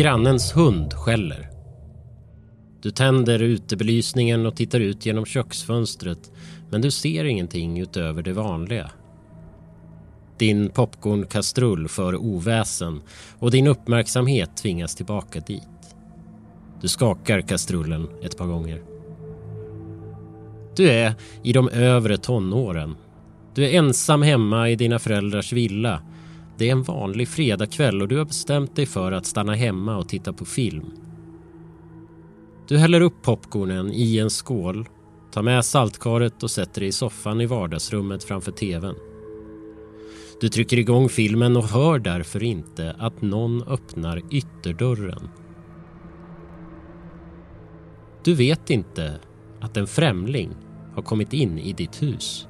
grannens hund skäller. Du tänder utebelysningen och tittar ut genom köksfönstret men du ser ingenting utöver det vanliga. Din popcornkastrull för oväsen och din uppmärksamhet tvingas tillbaka dit. Du skakar kastrullen ett par gånger. Du är i de övre tonåren. Du är ensam hemma i dina föräldrars villa. Det är en vanlig fredagkväll och du har bestämt dig för att stanna hemma och titta på film. Du häller upp popcornen i en skål, tar med saltkaret och sätter dig i soffan i vardagsrummet framför tvn. Du trycker igång filmen och hör därför inte att någon öppnar ytterdörren. Du vet inte att en främling har kommit in i ditt hus.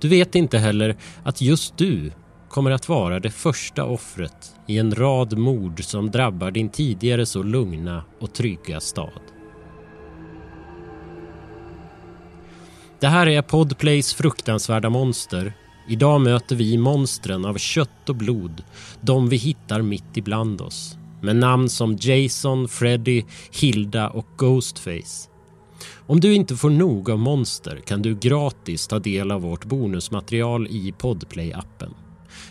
Du vet inte heller att just du kommer att vara det första offret i en rad mord som drabbar din tidigare så lugna och trygga stad. Det här är Podplays fruktansvärda monster. Idag möter vi monstren av kött och blod, de vi hittar mitt ibland oss. Med namn som Jason, Freddy, Hilda och Ghostface. Om du inte får nog av monster kan du gratis ta del av vårt bonusmaterial i Podplay-appen.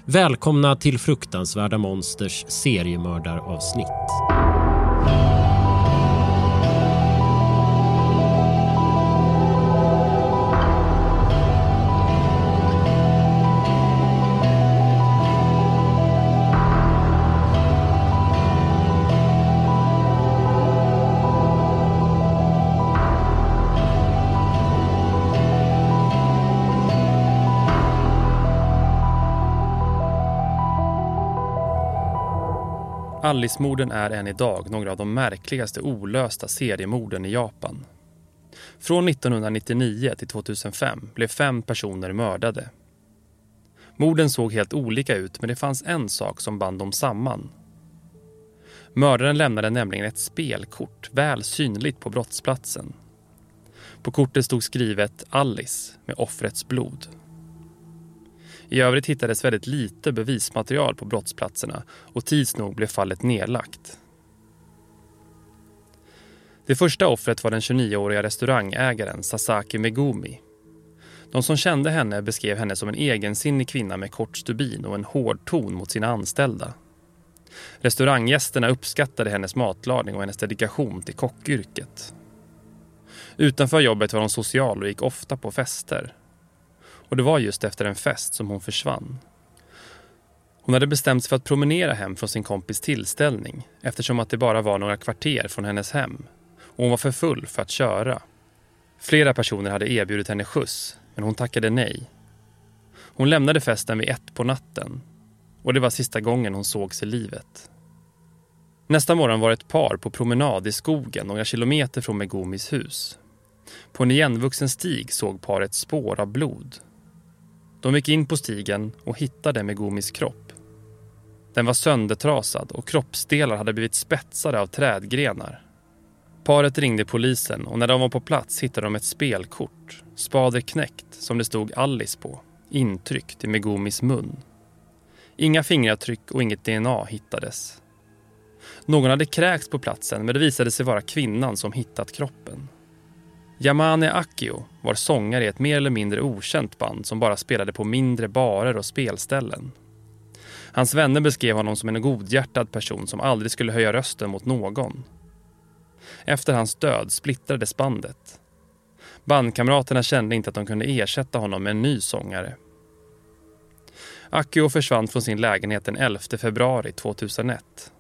Välkomna till Fruktansvärda Monsters seriemördaravsnitt. Alice-morden är än idag några av de märkligaste olösta seriemorden i Japan. Från 1999 till 2005 blev fem personer mördade. Morden såg helt olika ut men det fanns en sak som band dem samman. Mördaren lämnade nämligen ett spelkort väl synligt på brottsplatsen. På kortet stod skrivet Alice med offrets blod. I övrigt hittades väldigt lite bevismaterial på brottsplatserna och tids nog blev fallet nedlagt. Det första offret var den 29-åriga restaurangägaren Sasaki Megumi. De som kände henne beskrev henne som en egensinnig kvinna med kort stubin och en hård ton mot sina anställda. Restauranggästerna uppskattade hennes matlagning och hennes dedikation till kockyrket. Utanför jobbet var hon social och gick ofta på fester. Och det var just efter en fest som hon försvann. Hon hade bestämt sig för att promenera hem från sin kompis tillställning eftersom att det bara var några kvarter från hennes hem. Och hon var för full för att köra. Flera personer hade erbjudit henne skjuts, men hon tackade nej. Hon lämnade festen vid ett på natten. Och det var sista gången hon sågs i livet. Nästa morgon var ett par på promenad i skogen några kilometer från Megumis hus. På en igenvuxen stig såg paret spår av blod de gick in på stigen och hittade Megumis kropp. Den var söndertrasad och kroppsdelar hade blivit spetsade av trädgrenar. Paret ringde polisen och när de var på plats hittade de ett spelkort, spader knäckt, som det stod Alice på, intryckt i Megumis mun. Inga fingeravtryck och inget DNA hittades. Någon hade kräkts på platsen men det visade sig vara kvinnan som hittat kroppen. Yamane Akio var sångare i ett mer eller mindre okänt band som bara spelade på mindre barer och spelställen. Hans vänner beskrev honom som en godhjärtad person som aldrig skulle höja rösten mot någon. Efter hans död splittrades bandet. Bandkamraterna kände inte att de kunde ersätta honom med en ny sångare. Akio försvann från sin lägenhet den 11 februari 2001.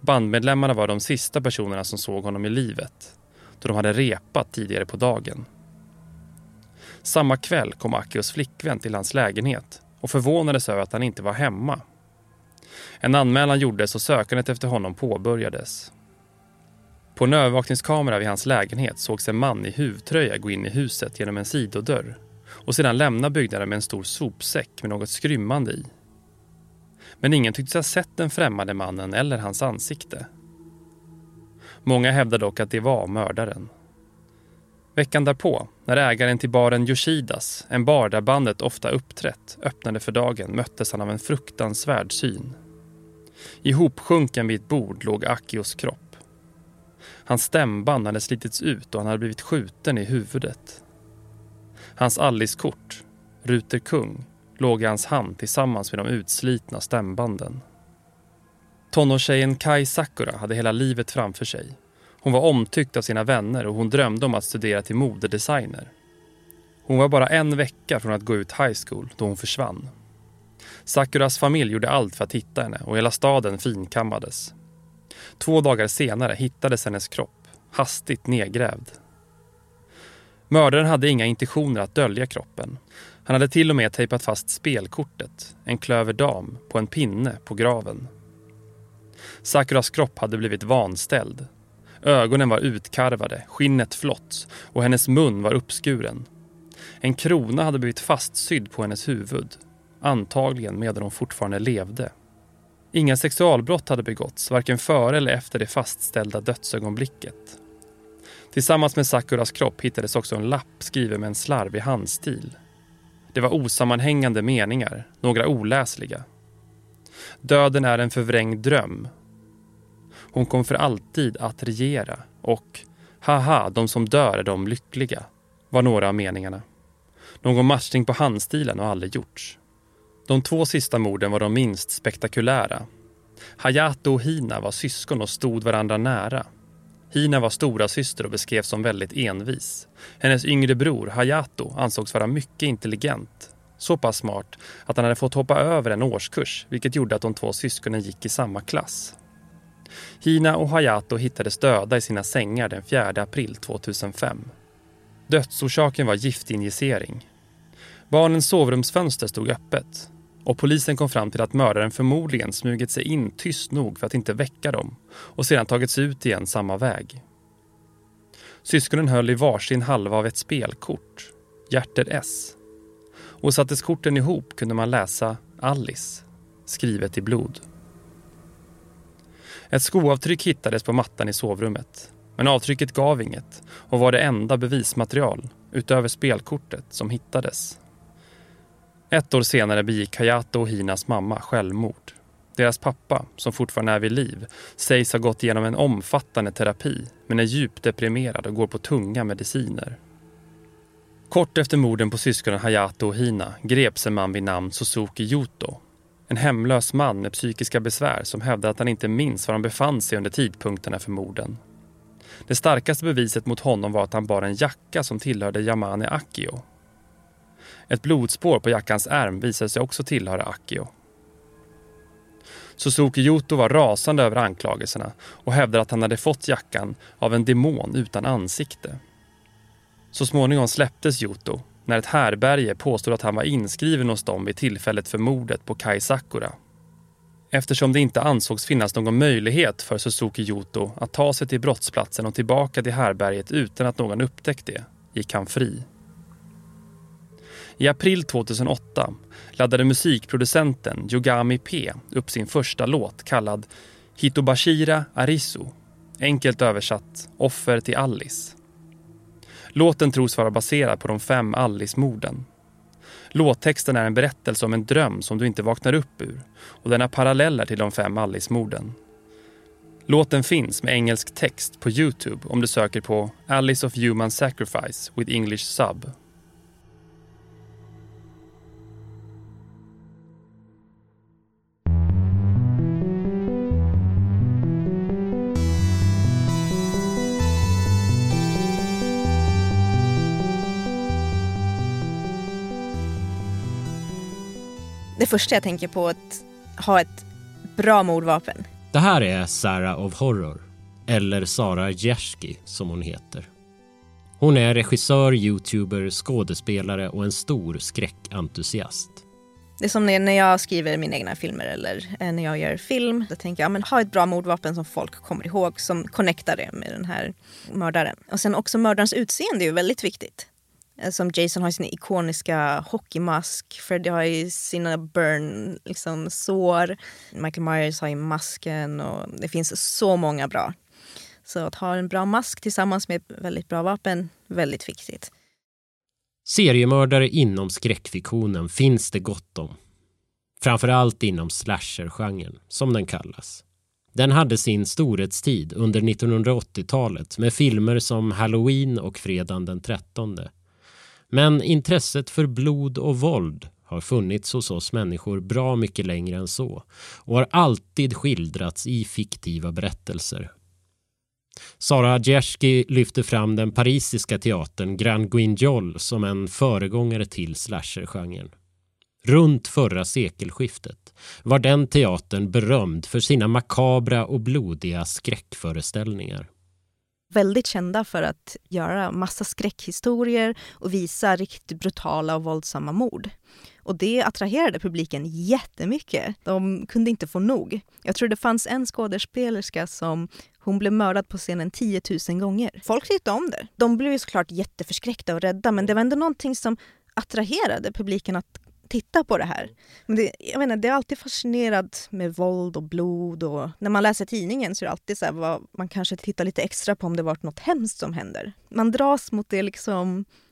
Bandmedlemmarna var de sista personerna som såg honom i livet då de hade repat tidigare på dagen. Samma kväll kom Akios flickvän till hans lägenhet och förvånades över att han inte var hemma. En anmälan gjordes och sökandet efter honom påbörjades. På en övervakningskamera vid hans lägenhet sågs en man i huvtröja gå in i huset genom en sidodörr och sedan lämna byggnaden med en stor sopsäck med något skrymmande i. Men ingen tycktes ha sett den främmande mannen eller hans ansikte. Många hävdar dock att det var mördaren. Veckan därpå, när ägaren till baren Yoshidas, en bar där bandet ofta uppträtt, öppnade för dagen möttes han av en fruktansvärd syn. Ihopsjunken vid ett bord låg Akios kropp. Hans stämband hade slitits ut och han hade blivit skjuten i huvudet. Hans Alice-kort, Ruter Kung, låg i hans hand tillsammans med de utslitna stämbanden. Tonårstjejen Kai Sakura hade hela livet framför sig. Hon var omtyckt av sina vänner och hon drömde om att studera till modedesigner. Hon var bara en vecka från att gå ut high school då hon försvann. Sakuras familj gjorde allt för att hitta henne och hela staden finkammades. Två dagar senare hittades hennes kropp, hastigt nedgrävd. Mördaren hade inga intentioner att dölja kroppen. Han hade till och med tejpat fast spelkortet, en klöver dam, på en pinne på graven. Sakuras kropp hade blivit vanställd. Ögonen var utkarvade, skinnet flott och hennes mun var uppskuren. En krona hade blivit fastsydd på hennes huvud, antagligen medan hon fortfarande levde. Inga sexualbrott hade begåtts, varken före eller efter det fastställda dödsögonblicket. Tillsammans med Sakuras kropp hittades också en lapp skriven med en slarvig handstil. Det var osammanhängande meningar, några oläsliga. Döden är en förvrängd dröm. Hon kom för alltid att regera och haha, de som dör är de lyckliga, var några av meningarna. Någon matchning på handstilen har aldrig gjorts. De två sista morden var de minst spektakulära. Hayato och Hina var syskon och stod varandra nära. Hina var stora syster och beskrevs som väldigt envis. Hennes yngre bror Hayato ansågs vara mycket intelligent. Så pass smart att han hade fått hoppa över en årskurs vilket gjorde att de två syskonen gick i samma klass. Hina och Hayato hittades döda i sina sängar den 4 april 2005. Dödsorsaken var giftinjicering. Barnens sovrumsfönster stod öppet och polisen kom fram till att mördaren förmodligen smugit sig in tyst nog för att inte väcka dem och sedan tagit sig ut igen samma väg. Syskonen höll i varsin halva av ett spelkort, hjärter S. Och sattes korten ihop kunde man läsa Alice, skrivet i blod. Ett skoavtryck hittades på mattan i sovrummet. Men avtrycket gav inget och var det enda bevismaterial, utöver spelkortet, som hittades. Ett år senare begick Hayato och Hinas mamma självmord. Deras pappa, som fortfarande är vid liv, sägs ha gått igenom en omfattande terapi men är djupt deprimerad och går på tunga mediciner. Kort efter morden på syskonen Hayato och Hina greps en man vid namn Suzuki Yuto. En hemlös man med psykiska besvär som hävdade att han inte minns var han befann sig under tidpunkterna för morden. Det starkaste beviset mot honom var att han bar en jacka som tillhörde Yamane Akio. Ett blodspår på jackans ärm visade sig också tillhöra Akio. Suzuki Yuto var rasande över anklagelserna och hävdade att han hade fått jackan av en demon utan ansikte. Så småningom släpptes Yuto när ett härberge påstod att han var inskriven hos dem vid tillfället för mordet på Kai Sakura. Eftersom det inte ansågs finnas någon möjlighet för Suzuki Yuto att ta sig till brottsplatsen och tillbaka till härberget utan att någon upptäckt det, gick han fri. I april 2008 laddade musikproducenten Yogami P upp sin första låt kallad Hitobashira Arisu, enkelt översatt Offer till Alice. Låten tros vara baserad på de fem Alice-morden. Låttexten är en berättelse om en dröm som du inte vaknar upp ur och den har paralleller till de fem Alice-morden. Låten finns med engelsk text på Youtube om du söker på Alice of Human Sacrifice with English Sub. Det första jag tänker på är att ha ett bra mordvapen. Det här är Sarah of Horror, eller Sara Jerski som hon heter. Hon är regissör, youtuber, skådespelare och en stor skräckentusiast. Det är som när jag skriver mina egna filmer eller eh, när jag gör film. Då tänker jag, men ha ett bra mordvapen som folk kommer ihåg, som connectar det med den här mördaren. Och sen också mördarens utseende är väldigt viktigt. Eh, som Jason har sin ikoniska hockeymask. Freddy har ju sina burn liksom, sår. Michael Myers har ju masken och det finns så många bra. Så att ha en bra mask tillsammans med väldigt bra vapen, väldigt viktigt. Seriemördare inom skräckfiktionen finns det gott om. Framförallt inom slasher-genren, som den kallas. Den hade sin storhetstid under 1980-talet med filmer som Halloween och Fredagen den 13. Men intresset för blod och våld har funnits hos oss människor bra mycket längre än så och har alltid skildrats i fiktiva berättelser. Sara Adjerski lyfter fram den parisiska teatern Grand Guignol som en föregångare till slashergenren. Runt förra sekelskiftet var den teatern berömd för sina makabra och blodiga skräckföreställningar. Väldigt kända för att göra massa skräckhistorier och visa riktigt brutala och våldsamma mord. Och det attraherade publiken jättemycket. De kunde inte få nog. Jag tror det fanns en skådespelerska som hon blev mördad på scenen 10 000 gånger. Folk tyckte om det. De blev såklart jätteförskräckta och rädda men det var ändå någonting som attraherade publiken att titta på det här. Men det, jag menar, det är alltid fascinerat med våld och blod och när man läser tidningen så är det alltid så här, vad, man kanske tittar lite extra på om det varit något hemskt som händer. Man dras mot det liksom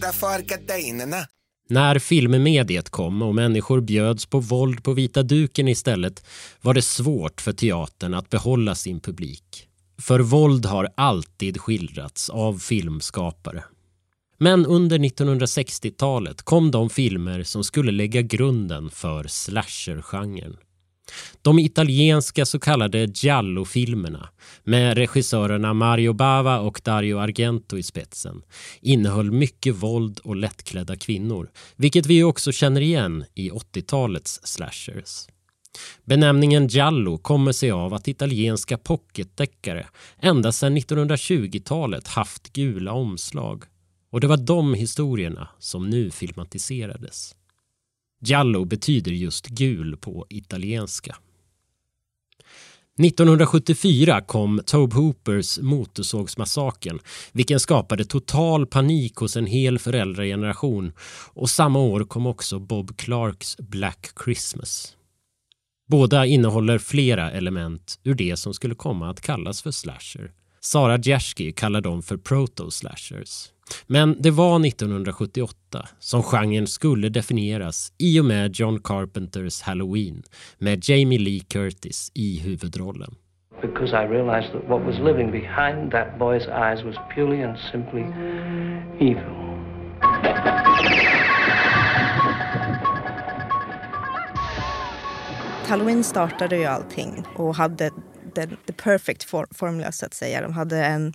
Därför för gardinerna. När filmmediet kom och människor bjöds på våld på vita duken istället var det svårt för teatern att behålla sin publik. För våld har alltid skildrats av filmskapare. Men under 1960-talet kom de filmer som skulle lägga grunden för slasher-genren. De italienska så kallade giallo-filmerna med regissörerna Mario Bava och Dario Argento i spetsen innehöll mycket våld och lättklädda kvinnor, vilket vi också känner igen i 80-talets slashers. Benämningen giallo kommer sig av att italienska pocketdeckare ända sedan 1920-talet haft gula omslag och det var de historierna som nu filmatiserades. Giallo betyder just gul på italienska. 1974 kom Tobe Hoopers Motorsågsmassakern vilken skapade total panik hos en hel föräldrageneration och samma år kom också Bob Clarks Black Christmas. Båda innehåller flera element ur det som skulle komma att kallas för slasher. Sara Djersky kallar dem för proto-slashers. Men det var 1978 som genren skulle definieras i och med John Carpenters Halloween med Jamie Lee Curtis i huvudrollen. Because I realized that what was living behind that boy's eyes was purely and simply evil. Halloween startade ju allting och hade the, the perfect for, formula så att säga. De hade en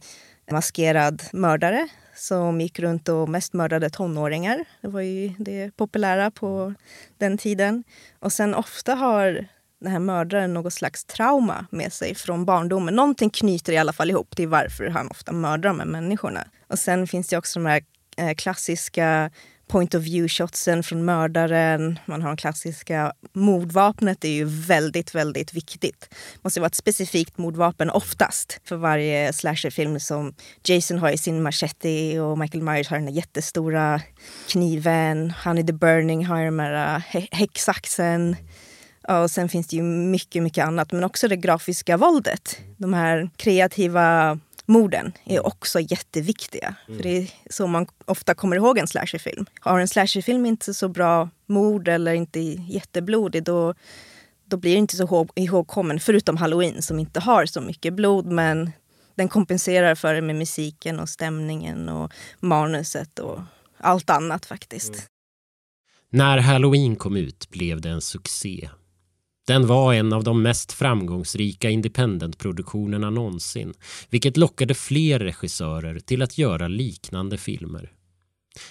maskerad mördare som gick runt och mest mördade tonåringar. Det var ju det populära på den tiden. Och sen ofta har den här mördaren något slags trauma med sig från barndomen. Någonting knyter i alla fall ihop till varför han ofta mördar de här människorna. Och sen finns det också de här eh, klassiska point of view-shotsen från mördaren. Man har de klassiska mordvapnet. Är ju väldigt, väldigt viktigt. Det måste vara ett specifikt mordvapen oftast för varje slasherfilm som Jason har i sin machete och Michael Myers har den där jättestora kniven. Honey the Burning har den där äh, häcksaxen. och sen finns det ju mycket, mycket annat. Men också det grafiska våldet. De här kreativa morden är mm. också jätteviktiga. Mm. För det är så man ofta kommer ihåg en slasherfilm. Har en slasherfilm inte så bra mord eller inte jätteblodig då, då blir det inte så ihågkommen. Förutom Halloween som inte har så mycket blod men den kompenserar för det med musiken och stämningen och manuset och allt annat faktiskt. Mm. När Halloween kom ut blev det en succé den var en av de mest framgångsrika independentproduktionerna någonsin vilket lockade fler regissörer till att göra liknande filmer.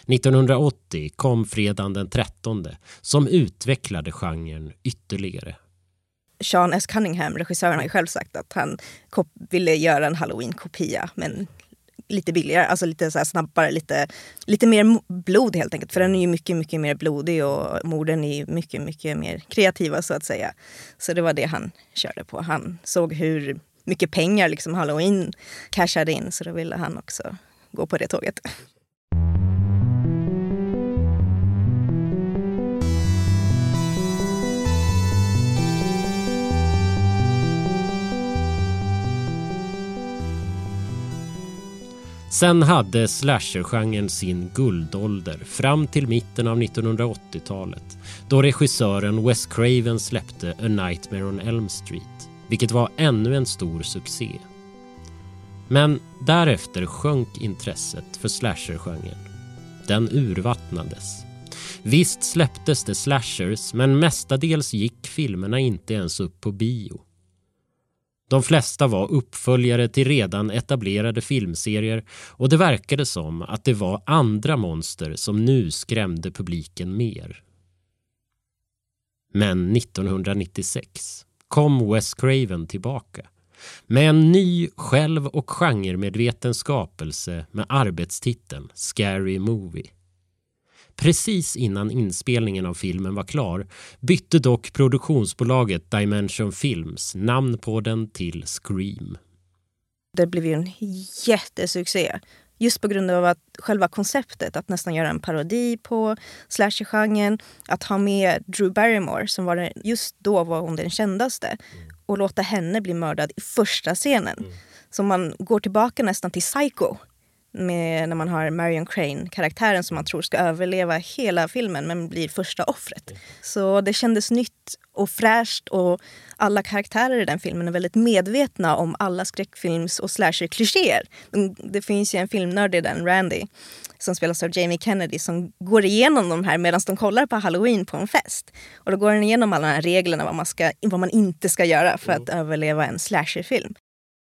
1980 kom Fredagen den 13 som utvecklade genren ytterligare. Sean S. Cunningham, regissören, har ju själv sagt att han ville göra en halloween-kopia men lite billigare, alltså lite så här snabbare, lite, lite mer blod helt enkelt. För den är ju mycket, mycket mer blodig och morden är ju mycket, mycket mer kreativa så att säga. Så det var det han körde på. Han såg hur mycket pengar liksom Halloween cashade in så då ville han också gå på det tåget. Sen hade slashergenren sin guldålder fram till mitten av 1980-talet då regissören Wes Craven släppte A Nightmare on Elm Street, vilket var ännu en stor succé. Men därefter sjönk intresset för slashergenren. Den urvattnades. Visst släpptes det slashers, men mestadels gick filmerna inte ens upp på bio. De flesta var uppföljare till redan etablerade filmserier och det verkade som att det var andra monster som nu skrämde publiken mer. Men 1996 kom Wes Craven tillbaka med en ny själv och genremedveten skapelse med arbetstiteln Scary Movie. Precis innan inspelningen av filmen var klar bytte dock produktionsbolaget Dimension Films namn på den till Scream. Det blev ju en jättesuccé. Just på grund av att själva konceptet, att nästan göra en parodi på slashergenren, att ha med Drew Barrymore, som var den, just då var hon den kändaste, och låta henne bli mördad i första scenen. Så man går tillbaka nästan till Psycho, med, när man har Marion Crane-karaktären som man tror ska överleva hela filmen men blir första offret. Så det kändes nytt och fräscht och alla karaktärer i den filmen är väldigt medvetna om alla skräckfilms och slasher-klichéer. Det finns ju en filmnörd i den, Randy, som spelas av Jamie Kennedy som går igenom de här medan de kollar på halloween på en fest. Och då går den igenom alla de här reglerna vad man, ska, vad man inte ska göra för att överleva en slasherfilm.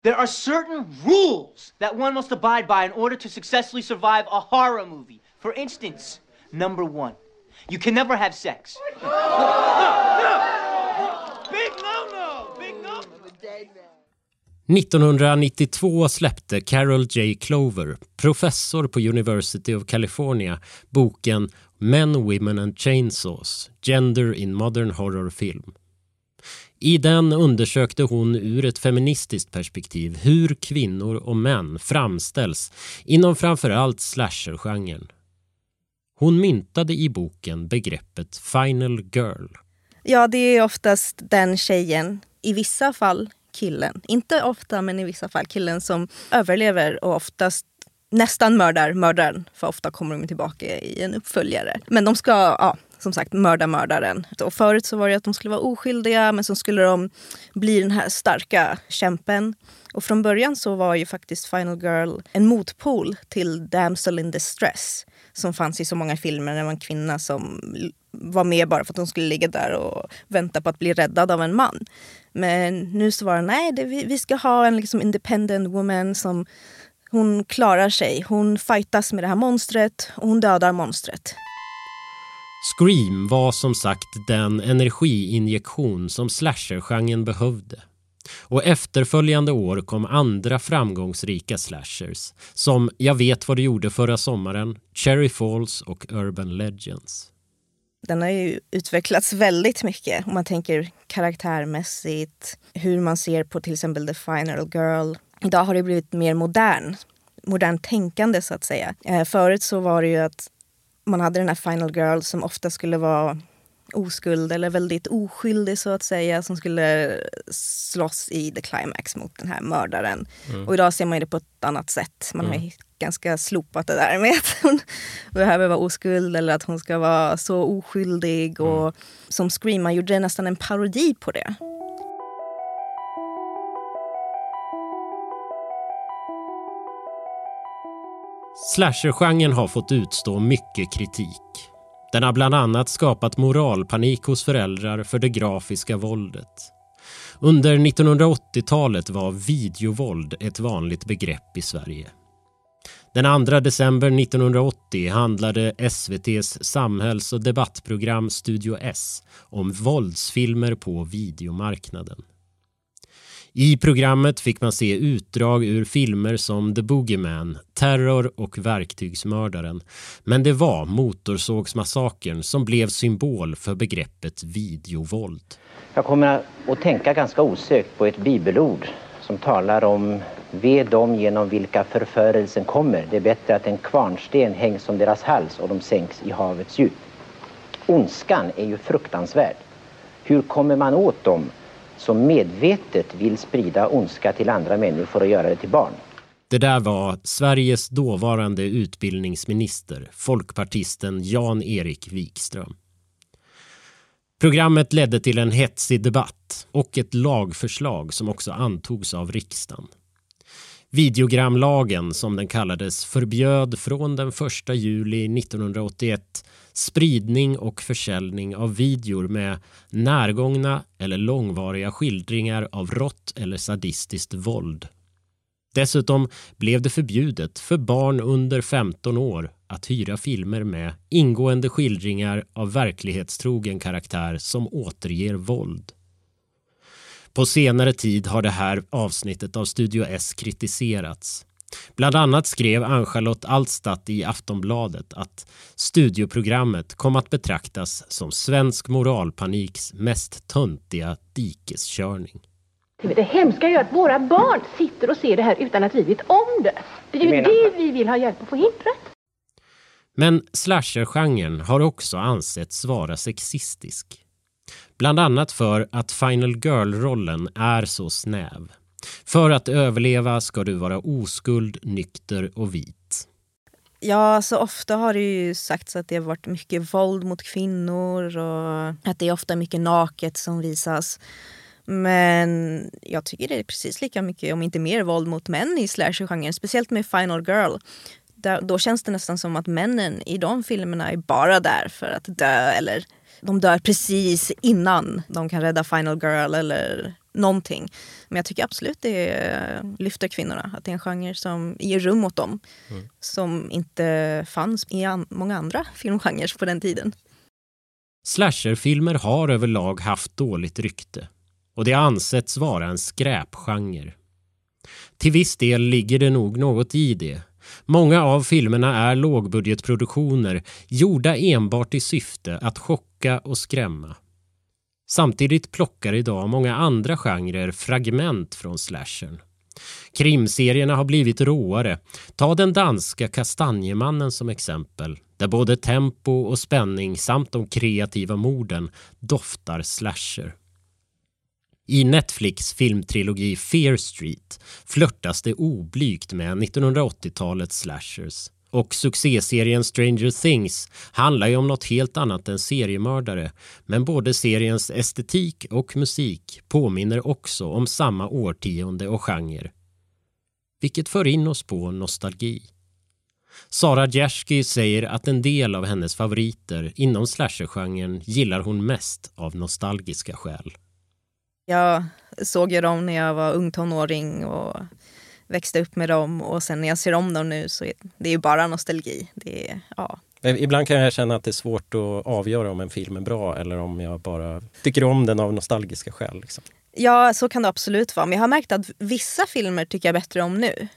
There are certain rules that one must abide by in order to successfully survive a horror movie. For instance, number one, you can never have sex. Big no-no! Big no! 1992 släppte Carol J. Clover, professor på University of California, boken Men, Women and Chainsaws – Gender in Modern Horror Film. I den undersökte hon ur ett feministiskt perspektiv hur kvinnor och män framställs inom framförallt slashergenren. Hon myntade i boken begreppet final girl. Ja, det är oftast den tjejen, i vissa fall killen, inte ofta men i vissa fall killen som överlever och oftast nästan mördar mördaren. För ofta kommer de tillbaka i en uppföljare. Men de ska, ja, som sagt, mörda mördaren. Och förut så var det att de skulle vara oskyldiga men så skulle de bli den här starka kämpen. Och från början så var ju faktiskt Final Girl en motpol till Damsel in Distress som fanns i så många filmer. Det var en kvinna som var med bara för att hon skulle ligga där och vänta på att bli räddad av en man. Men nu så var det nej, det, vi, vi ska ha en liksom independent woman som hon klarar sig. Hon fightas med det här monstret och hon dödar monstret. Scream var som sagt den energiinjektion som slashergenren behövde. Och efterföljande år kom andra framgångsrika slashers som Jag vet vad du gjorde förra sommaren, Cherry Falls och Urban Legends. Den har ju utvecklats väldigt mycket om man tänker karaktärmässigt, hur man ser på till exempel The Final Girl. Idag har det blivit mer modern, modern tänkande så att säga. Eh, förut så var det ju att man hade den här Final Girl som ofta skulle vara oskuld eller väldigt oskyldig så att säga som skulle slåss i the climax mot den här mördaren. Mm. Och idag ser man det på ett annat sätt. Man har Mm. ju ganska slopat det där med att hon behöver vara oskuld eller att hon ska vara så oskyldig. Och som Scream, man gjorde nästan en parodi på det. Slashergenren har fått utstå mycket kritik. Den har bland annat skapat moralpanik hos föräldrar för det grafiska våldet. Under 1980-talet var videovåld ett vanligt begrepp i Sverige. Den 2 december 1980 handlade SVTs samhälls och debattprogram Studio S om våldsfilmer på videomarknaden. I programmet fick man se utdrag ur filmer som The Boogeyman, Terror och Verktygsmördaren. Men det var Motorsågsmassakern som blev symbol för begreppet videovåld. Jag kommer att tänka ganska osökt på ett bibelord som talar om Ve dem genom vilka förförelsen kommer. Det är bättre att en kvarnsten hängs om deras hals och de sänks i havets djup. Ondskan är ju fruktansvärd. Hur kommer man åt dem som medvetet vill sprida ondska till andra människor och göra det till barn? Det där var Sveriges dåvarande utbildningsminister, folkpartisten Jan-Erik Wikström. Programmet ledde till en hetsig debatt och ett lagförslag som också antogs av riksdagen. Videogramlagen, som den kallades, förbjöd från den 1 juli 1981 spridning och försäljning av videor med närgångna eller långvariga skildringar av rått eller sadistiskt våld. Dessutom blev det förbjudet för barn under 15 år att hyra filmer med ingående skildringar av verklighetstrogen karaktär som återger våld. På senare tid har det här avsnittet av Studio S kritiserats. Bland annat skrev Ann-Charlotte Alstadt i Aftonbladet att studioprogrammet kom att betraktas som svensk moralpaniks mest töntiga dikeskörning. Det hemska är att våra barn sitter och ser det här utan att vi vet om det. Det är ju det vi vill ha hjälp att förhindra. Men slashergenren har också ansetts vara sexistisk. Bland annat för att Final Girl-rollen är så snäv. För att överleva ska du vara oskuld, nykter och vit. Ja, så ofta har det ju sagts att det har varit mycket våld mot kvinnor och att det är ofta mycket naket som visas. Men jag tycker det är precis lika mycket, om inte mer, våld mot män i slasher-genren, Speciellt med Final Girl. Där, då känns det nästan som att männen i de filmerna är bara där för att dö eller de dör precis innan de kan rädda Final Girl eller någonting. Men jag tycker absolut det lyfter kvinnorna. Att det är en genre som ger rum åt dem. Mm. Som inte fanns i an många andra filmgenrer på den tiden. Slasherfilmer har överlag haft dåligt rykte. Och det ansetts vara en skräpgenre. Till viss del ligger det nog något i det. Många av filmerna är lågbudgetproduktioner gjorda enbart i syfte att chocka och skrämma. Samtidigt plockar idag många andra genrer fragment från slashern. Krimserierna har blivit råare. Ta den danska Kastanjemannen som exempel där både tempo och spänning samt de kreativa morden doftar slasher. I Netflix filmtrilogi Fear Street flörtas det oblygt med 1980-talets slashers. Och succéserien Stranger Things handlar ju om något helt annat än seriemördare. Men både seriens estetik och musik påminner också om samma årtionde och genre. Vilket för in oss på nostalgi. Sara Djersky säger att en del av hennes favoriter inom slashergenren gillar hon mest av nostalgiska skäl. Jag såg ju dem när jag var ung tonåring och växte upp med dem och sen när jag ser om dem nu så är det ju bara nostalgi. Det är, ja. Ibland kan jag känna att det är svårt att avgöra om en film är bra eller om jag bara tycker om den av nostalgiska skäl. Liksom. Ja, så kan det absolut vara. Men jag har märkt att vissa filmer tycker jag bättre om nu.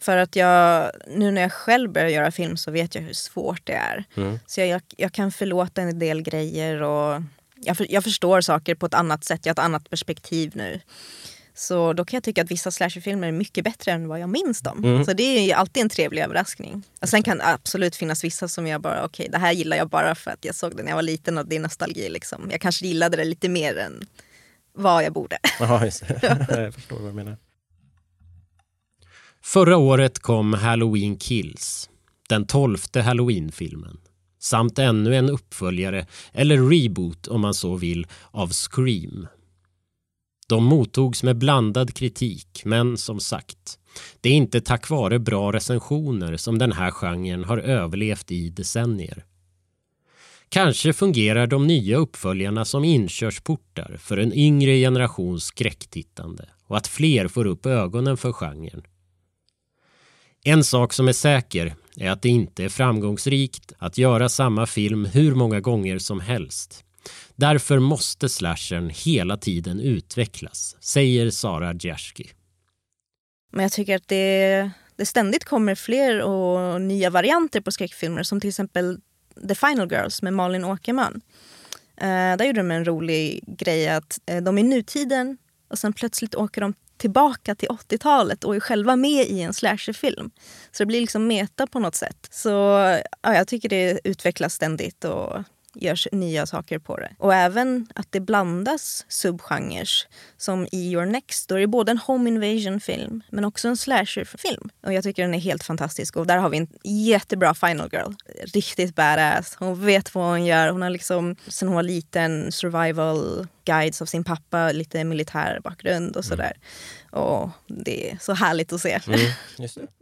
För att jag, nu när jag själv börjar göra film så vet jag hur svårt det är. Mm. Så jag, jag, kan förlåta en del grejer och jag, jag förstår saker på ett annat sätt. Jag har ett annat perspektiv nu. Så då kan jag tycka att vissa slasherfilmer är mycket bättre än vad jag minns dem. Mm. Så det är ju alltid en trevlig överraskning. Och sen kan det absolut finnas vissa som jag bara, okej okay, det här gillar jag bara för att jag såg det när jag var liten och det är nostalgi liksom. Jag kanske gillade det lite mer än vad jag borde. Aha, just det. jag förstår vad du menar. Förra året kom Halloween Kills, den tolfte Halloween-filmen samt ännu en uppföljare, eller reboot om man så vill, av Scream. De mottogs med blandad kritik, men som sagt, det är inte tack vare bra recensioner som den här genren har överlevt i decennier. Kanske fungerar de nya uppföljarna som inkörsportar för en yngre generations skräcktittande och att fler får upp ögonen för genren. En sak som är säker är att det inte är framgångsrikt att göra samma film hur många gånger som helst. Därför måste slashern hela tiden utvecklas, säger Sara Djerski. Men jag tycker att det, det ständigt kommer fler och nya varianter på skräckfilmer som till exempel The Final Girls med Malin Åkerman. Uh, där gjorde de en rolig grej att uh, de är i nutiden och sen plötsligt åker de tillbaka till 80-talet och är själva med i en slasherfilm. Så det blir liksom meta på något sätt. Så ja, jag tycker det utvecklas ständigt och görs nya saker på det. Och även att det blandas subgenres. Som i Your Next, då är det både en home invasion-film men också en slasher-film. Och jag tycker den är helt fantastisk. Och där har vi en jättebra final girl. Riktigt badass. Hon vet vad hon gör. Hon har liksom, sen hon var liten, survival guides av sin pappa, lite militär bakgrund och sådär. Mm. Och det är så härligt att se. Mm,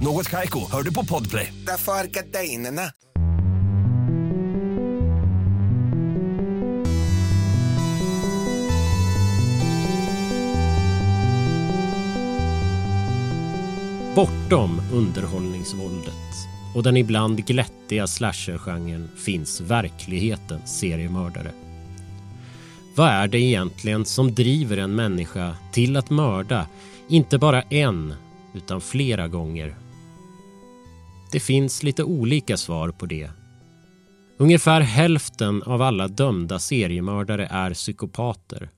Något Kaiko, hör du på Podplay. Därför är gardinerna. Bortom underhållningsvåldet och den ibland glättiga slashergenren finns verklighetens seriemördare. Vad är det egentligen som driver en människa till att mörda inte bara en utan flera gånger? Det finns lite olika svar på det. Ungefär hälften av alla dömda seriemördare är psykopater.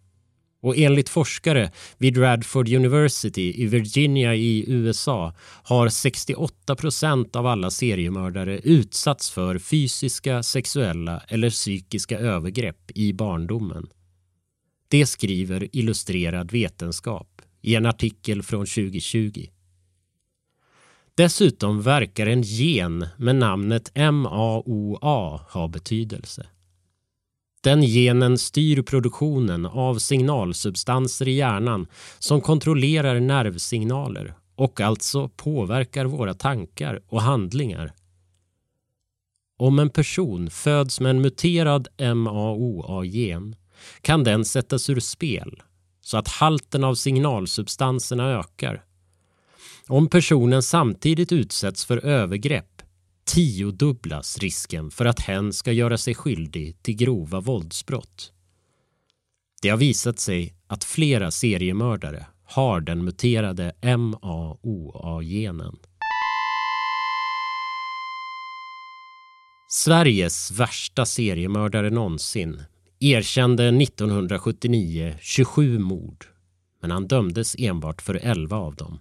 Och enligt forskare vid Radford University i Virginia i USA har 68 procent av alla seriemördare utsatts för fysiska, sexuella eller psykiska övergrepp i barndomen. Det skriver Illustrerad vetenskap i en artikel från 2020. Dessutom verkar en gen med namnet MAOA ha betydelse. Den genen styr produktionen av signalsubstanser i hjärnan som kontrollerar nervsignaler och alltså påverkar våra tankar och handlingar. Om en person föds med en muterad MAOA-gen kan den sättas ur spel så att halten av signalsubstanserna ökar. Om personen samtidigt utsätts för övergrepp tiodubblas risken för att hen ska göra sig skyldig till grova våldsbrott. Det har visat sig att flera seriemördare har den muterade MAOA-genen. Sveriges värsta seriemördare någonsin erkände 1979 27 mord men han dömdes enbart för 11 av dem.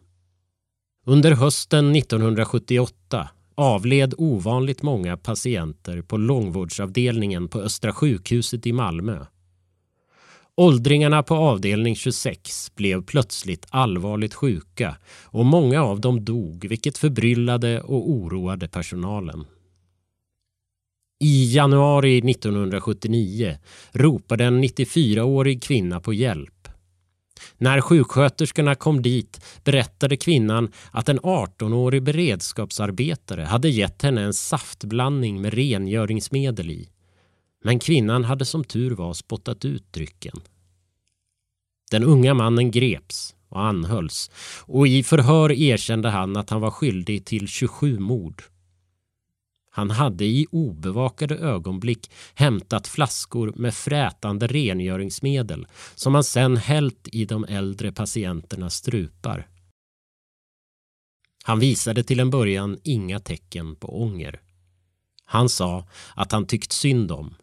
Under hösten 1978 avled ovanligt många patienter på långvårdsavdelningen på Östra sjukhuset i Malmö. Åldringarna på avdelning 26 blev plötsligt allvarligt sjuka och många av dem dog vilket förbryllade och oroade personalen. I januari 1979 ropade en 94-årig kvinna på hjälp. När sjuksköterskorna kom dit berättade kvinnan att en 18-årig beredskapsarbetare hade gett henne en saftblandning med rengöringsmedel i. Men kvinnan hade som tur var spottat ut drycken. Den unga mannen greps och anhölls och i förhör erkände han att han var skyldig till 27 mord. Han hade i obevakade ögonblick hämtat flaskor med frätande rengöringsmedel som han sen hällt i de äldre patienternas strupar. Han visade till en början inga tecken på ånger. Han sa att han tyckt synd om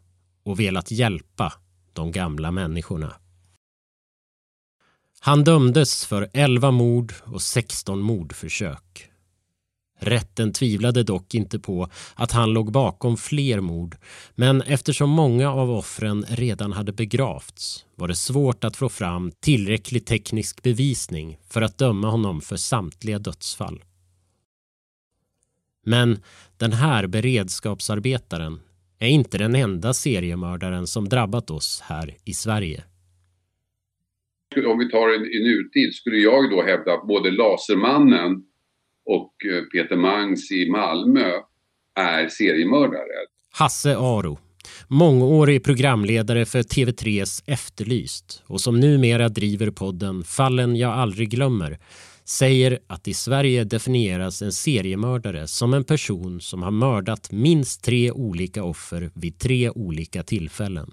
och velat hjälpa de gamla människorna. Han dömdes för 11 mord och 16 mordförsök Rätten tvivlade dock inte på att han låg bakom fler mord men eftersom många av offren redan hade begravts var det svårt att få fram tillräcklig teknisk bevisning för att döma honom för samtliga dödsfall. Men den här beredskapsarbetaren är inte den enda seriemördaren som drabbat oss här i Sverige. om vi tar i nutid, skulle jag då hävda att både Lasermannen och eh, Peter Mangs i Malmö är seriemördare. Hasse Aro, mångårig programledare för TV3s Efterlyst och som numera driver podden Fallen jag aldrig glömmer säger att i Sverige definieras en seriemördare som en person som har mördat minst tre olika offer vid tre olika tillfällen.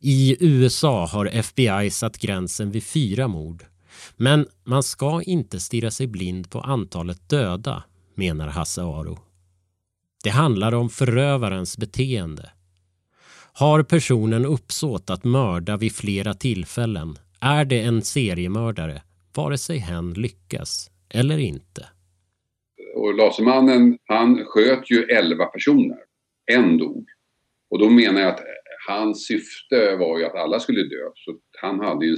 I USA har FBI satt gränsen vid fyra mord. Men man ska inte stirra sig blind på antalet döda, menar Hasse Aro. Det handlar om förövarens beteende. Har personen uppsåt att mörda vid flera tillfällen är det en seriemördare vare sig hen lyckas eller inte. Och Lasermannen, han sköt ju 11 personer. En dog. Och då menar jag att hans syfte var ju att alla skulle dö. Så han hade ju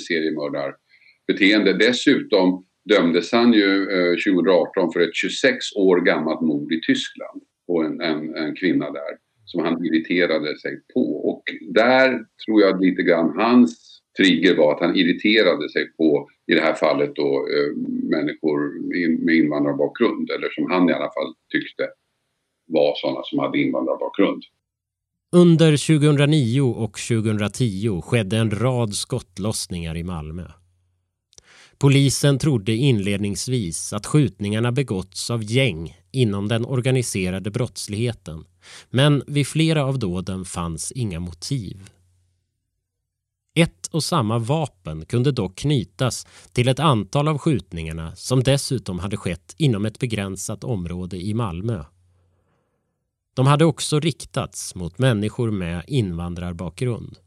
beteende. Dessutom dömdes han ju eh, 2018 för ett 26 år gammalt mord i Tyskland på en, en, en kvinna där som han irriterade sig på. Och där tror jag lite grann hans trigger var att han irriterade sig på, i det här fallet då, eh, människor med invandrarbakgrund. Eller som han i alla fall tyckte var sådana som hade invandrarbakgrund. Under 2009 och 2010 skedde en rad skottlossningar i Malmö. Polisen trodde inledningsvis att skjutningarna begåtts av gäng inom den organiserade brottsligheten men vid flera av dåden fanns inga motiv. Ett och samma vapen kunde dock knytas till ett antal av skjutningarna som dessutom hade skett inom ett begränsat område i Malmö. De hade också riktats mot människor med invandrarbakgrund.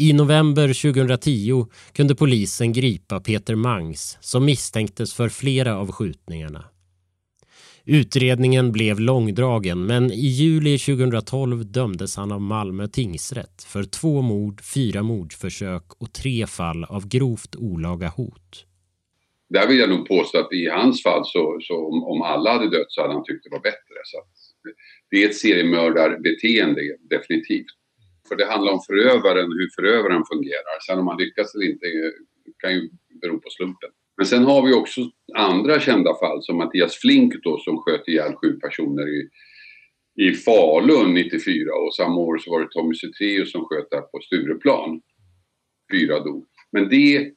I november 2010 kunde polisen gripa Peter Mangs som misstänktes för flera av skjutningarna. Utredningen blev långdragen men i juli 2012 dömdes han av Malmö tingsrätt för två mord, fyra mordförsök och tre fall av grovt olaga hot. Där vill jag nog påstå att i hans fall så, så om, om, alla hade dött så hade han tyckt det var bättre. Så det är ett seriemördarbeteende definitivt. För det handlar om förövaren, hur förövaren fungerar. Sen om man lyckas eller inte eh, kan ju bero på slumpen. Men sen har vi också andra kända fall som Mattias Flink då som sköt ihjäl sju personer i, i Falun 94 och samma år så var det Tommy Zethraeus som sköt där på Stureplan. Fyra dog. Men det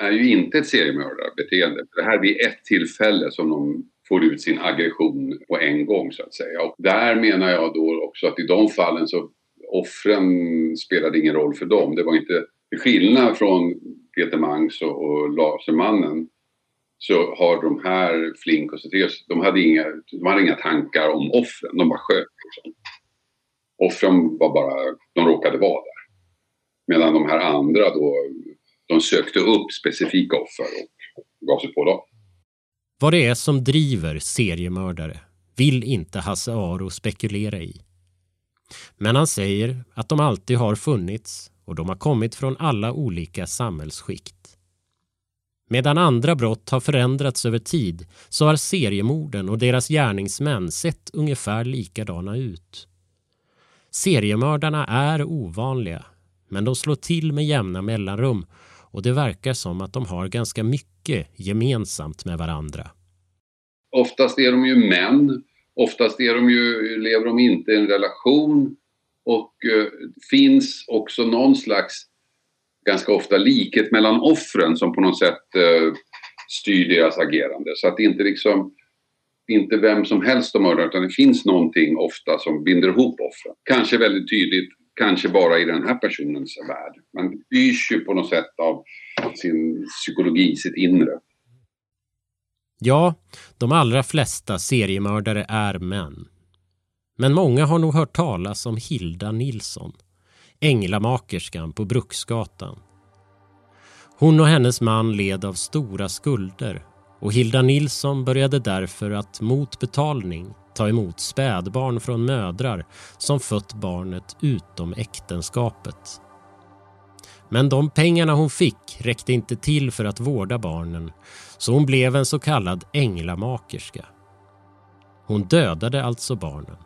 är ju inte ett seriemördarbeteende. Det här blir ett tillfälle som de får ut sin aggression på en gång så att säga. Och där menar jag då också att i de fallen så offren spelade ingen roll för dem. Det var inte till skillnad från Peter Mangs och, och Lasermannen så har de här Flink och Zethraeus de hade inga, de hade inga tankar om offren, de bara sköt. Liksom. Offren var bara, de råkade vara där. Medan de här andra då, de sökte upp specifika offer och gav sig på dem. Vad det är som driver seriemördare vill inte Hasse Aro spekulera i. Men han säger att de alltid har funnits och de har kommit från alla olika samhällsskikt. Medan andra brott har förändrats över tid så har seriemorden och deras gärningsmän sett ungefär likadana ut. Seriemördarna är ovanliga, men de slår till med jämna mellanrum och det verkar som att de har ganska mycket gemensamt med varandra. Oftast är de ju män, oftast är de ju, lever de inte i en relation och eh, finns också någon slags ganska ofta likhet mellan offren som på något sätt eh, styr deras agerande. Så att det inte liksom inte vem som helst de mördar utan det finns någonting ofta som binder ihop offren. Kanske väldigt tydligt, kanske bara i den här personens värld. Man styrs ju på något sätt av sin psykologi, sitt inre. Ja, de allra flesta seriemördare är män. Men många har nog hört talas om Hilda Nilsson, änglamakerskan på Bruksgatan. Hon och hennes man led av stora skulder och Hilda Nilsson började därför att mot betalning ta emot spädbarn från mödrar som fött barnet utom äktenskapet. Men de pengarna hon fick räckte inte till för att vårda barnen så hon blev en så kallad änglamakerska. Hon dödade alltså barnen.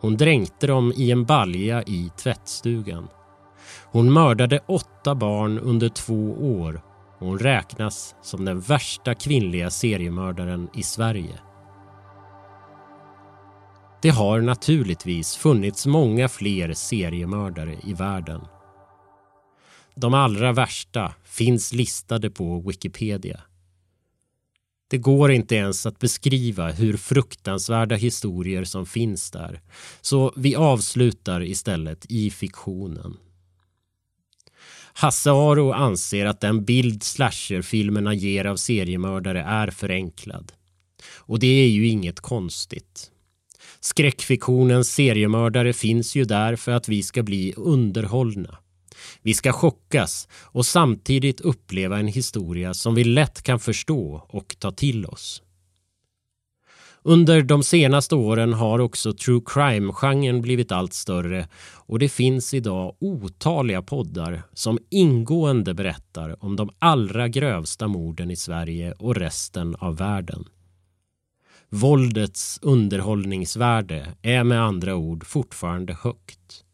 Hon dränkte dem i en balja i tvättstugan. Hon mördade åtta barn under två år och hon räknas som den värsta kvinnliga seriemördaren i Sverige. Det har naturligtvis funnits många fler seriemördare i världen. De allra värsta finns listade på Wikipedia. Det går inte ens att beskriva hur fruktansvärda historier som finns där. Så vi avslutar istället i fiktionen. Hasse Aro anser att den bild slasherfilmerna ger av seriemördare är förenklad. Och det är ju inget konstigt. Skräckfiktionens seriemördare finns ju där för att vi ska bli underhållna. Vi ska chockas och samtidigt uppleva en historia som vi lätt kan förstå och ta till oss. Under de senaste åren har också true crime-genren blivit allt större och det finns idag otaliga poddar som ingående berättar om de allra grövsta morden i Sverige och resten av världen. Våldets underhållningsvärde är med andra ord fortfarande högt.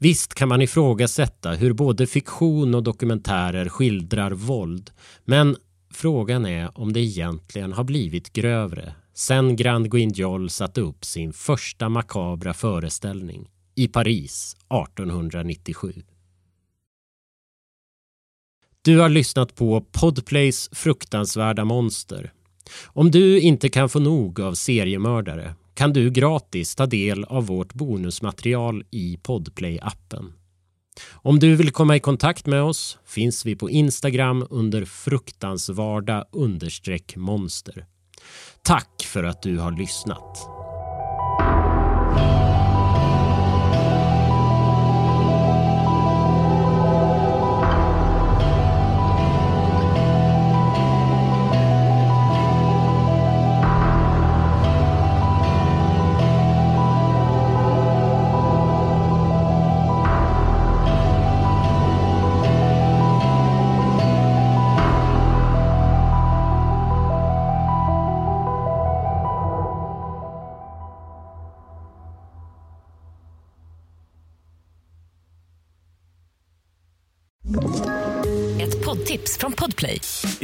Visst kan man ifrågasätta hur både fiktion och dokumentärer skildrar våld men frågan är om det egentligen har blivit grövre sen Grand Guignol satte upp sin första makabra föreställning i Paris 1897. Du har lyssnat på Podplays fruktansvärda monster. Om du inte kan få nog av seriemördare kan du gratis ta del av vårt bonusmaterial i Podplay-appen. Om du vill komma i kontakt med oss finns vi på Instagram under fruktansvarda monster. Tack för att du har lyssnat.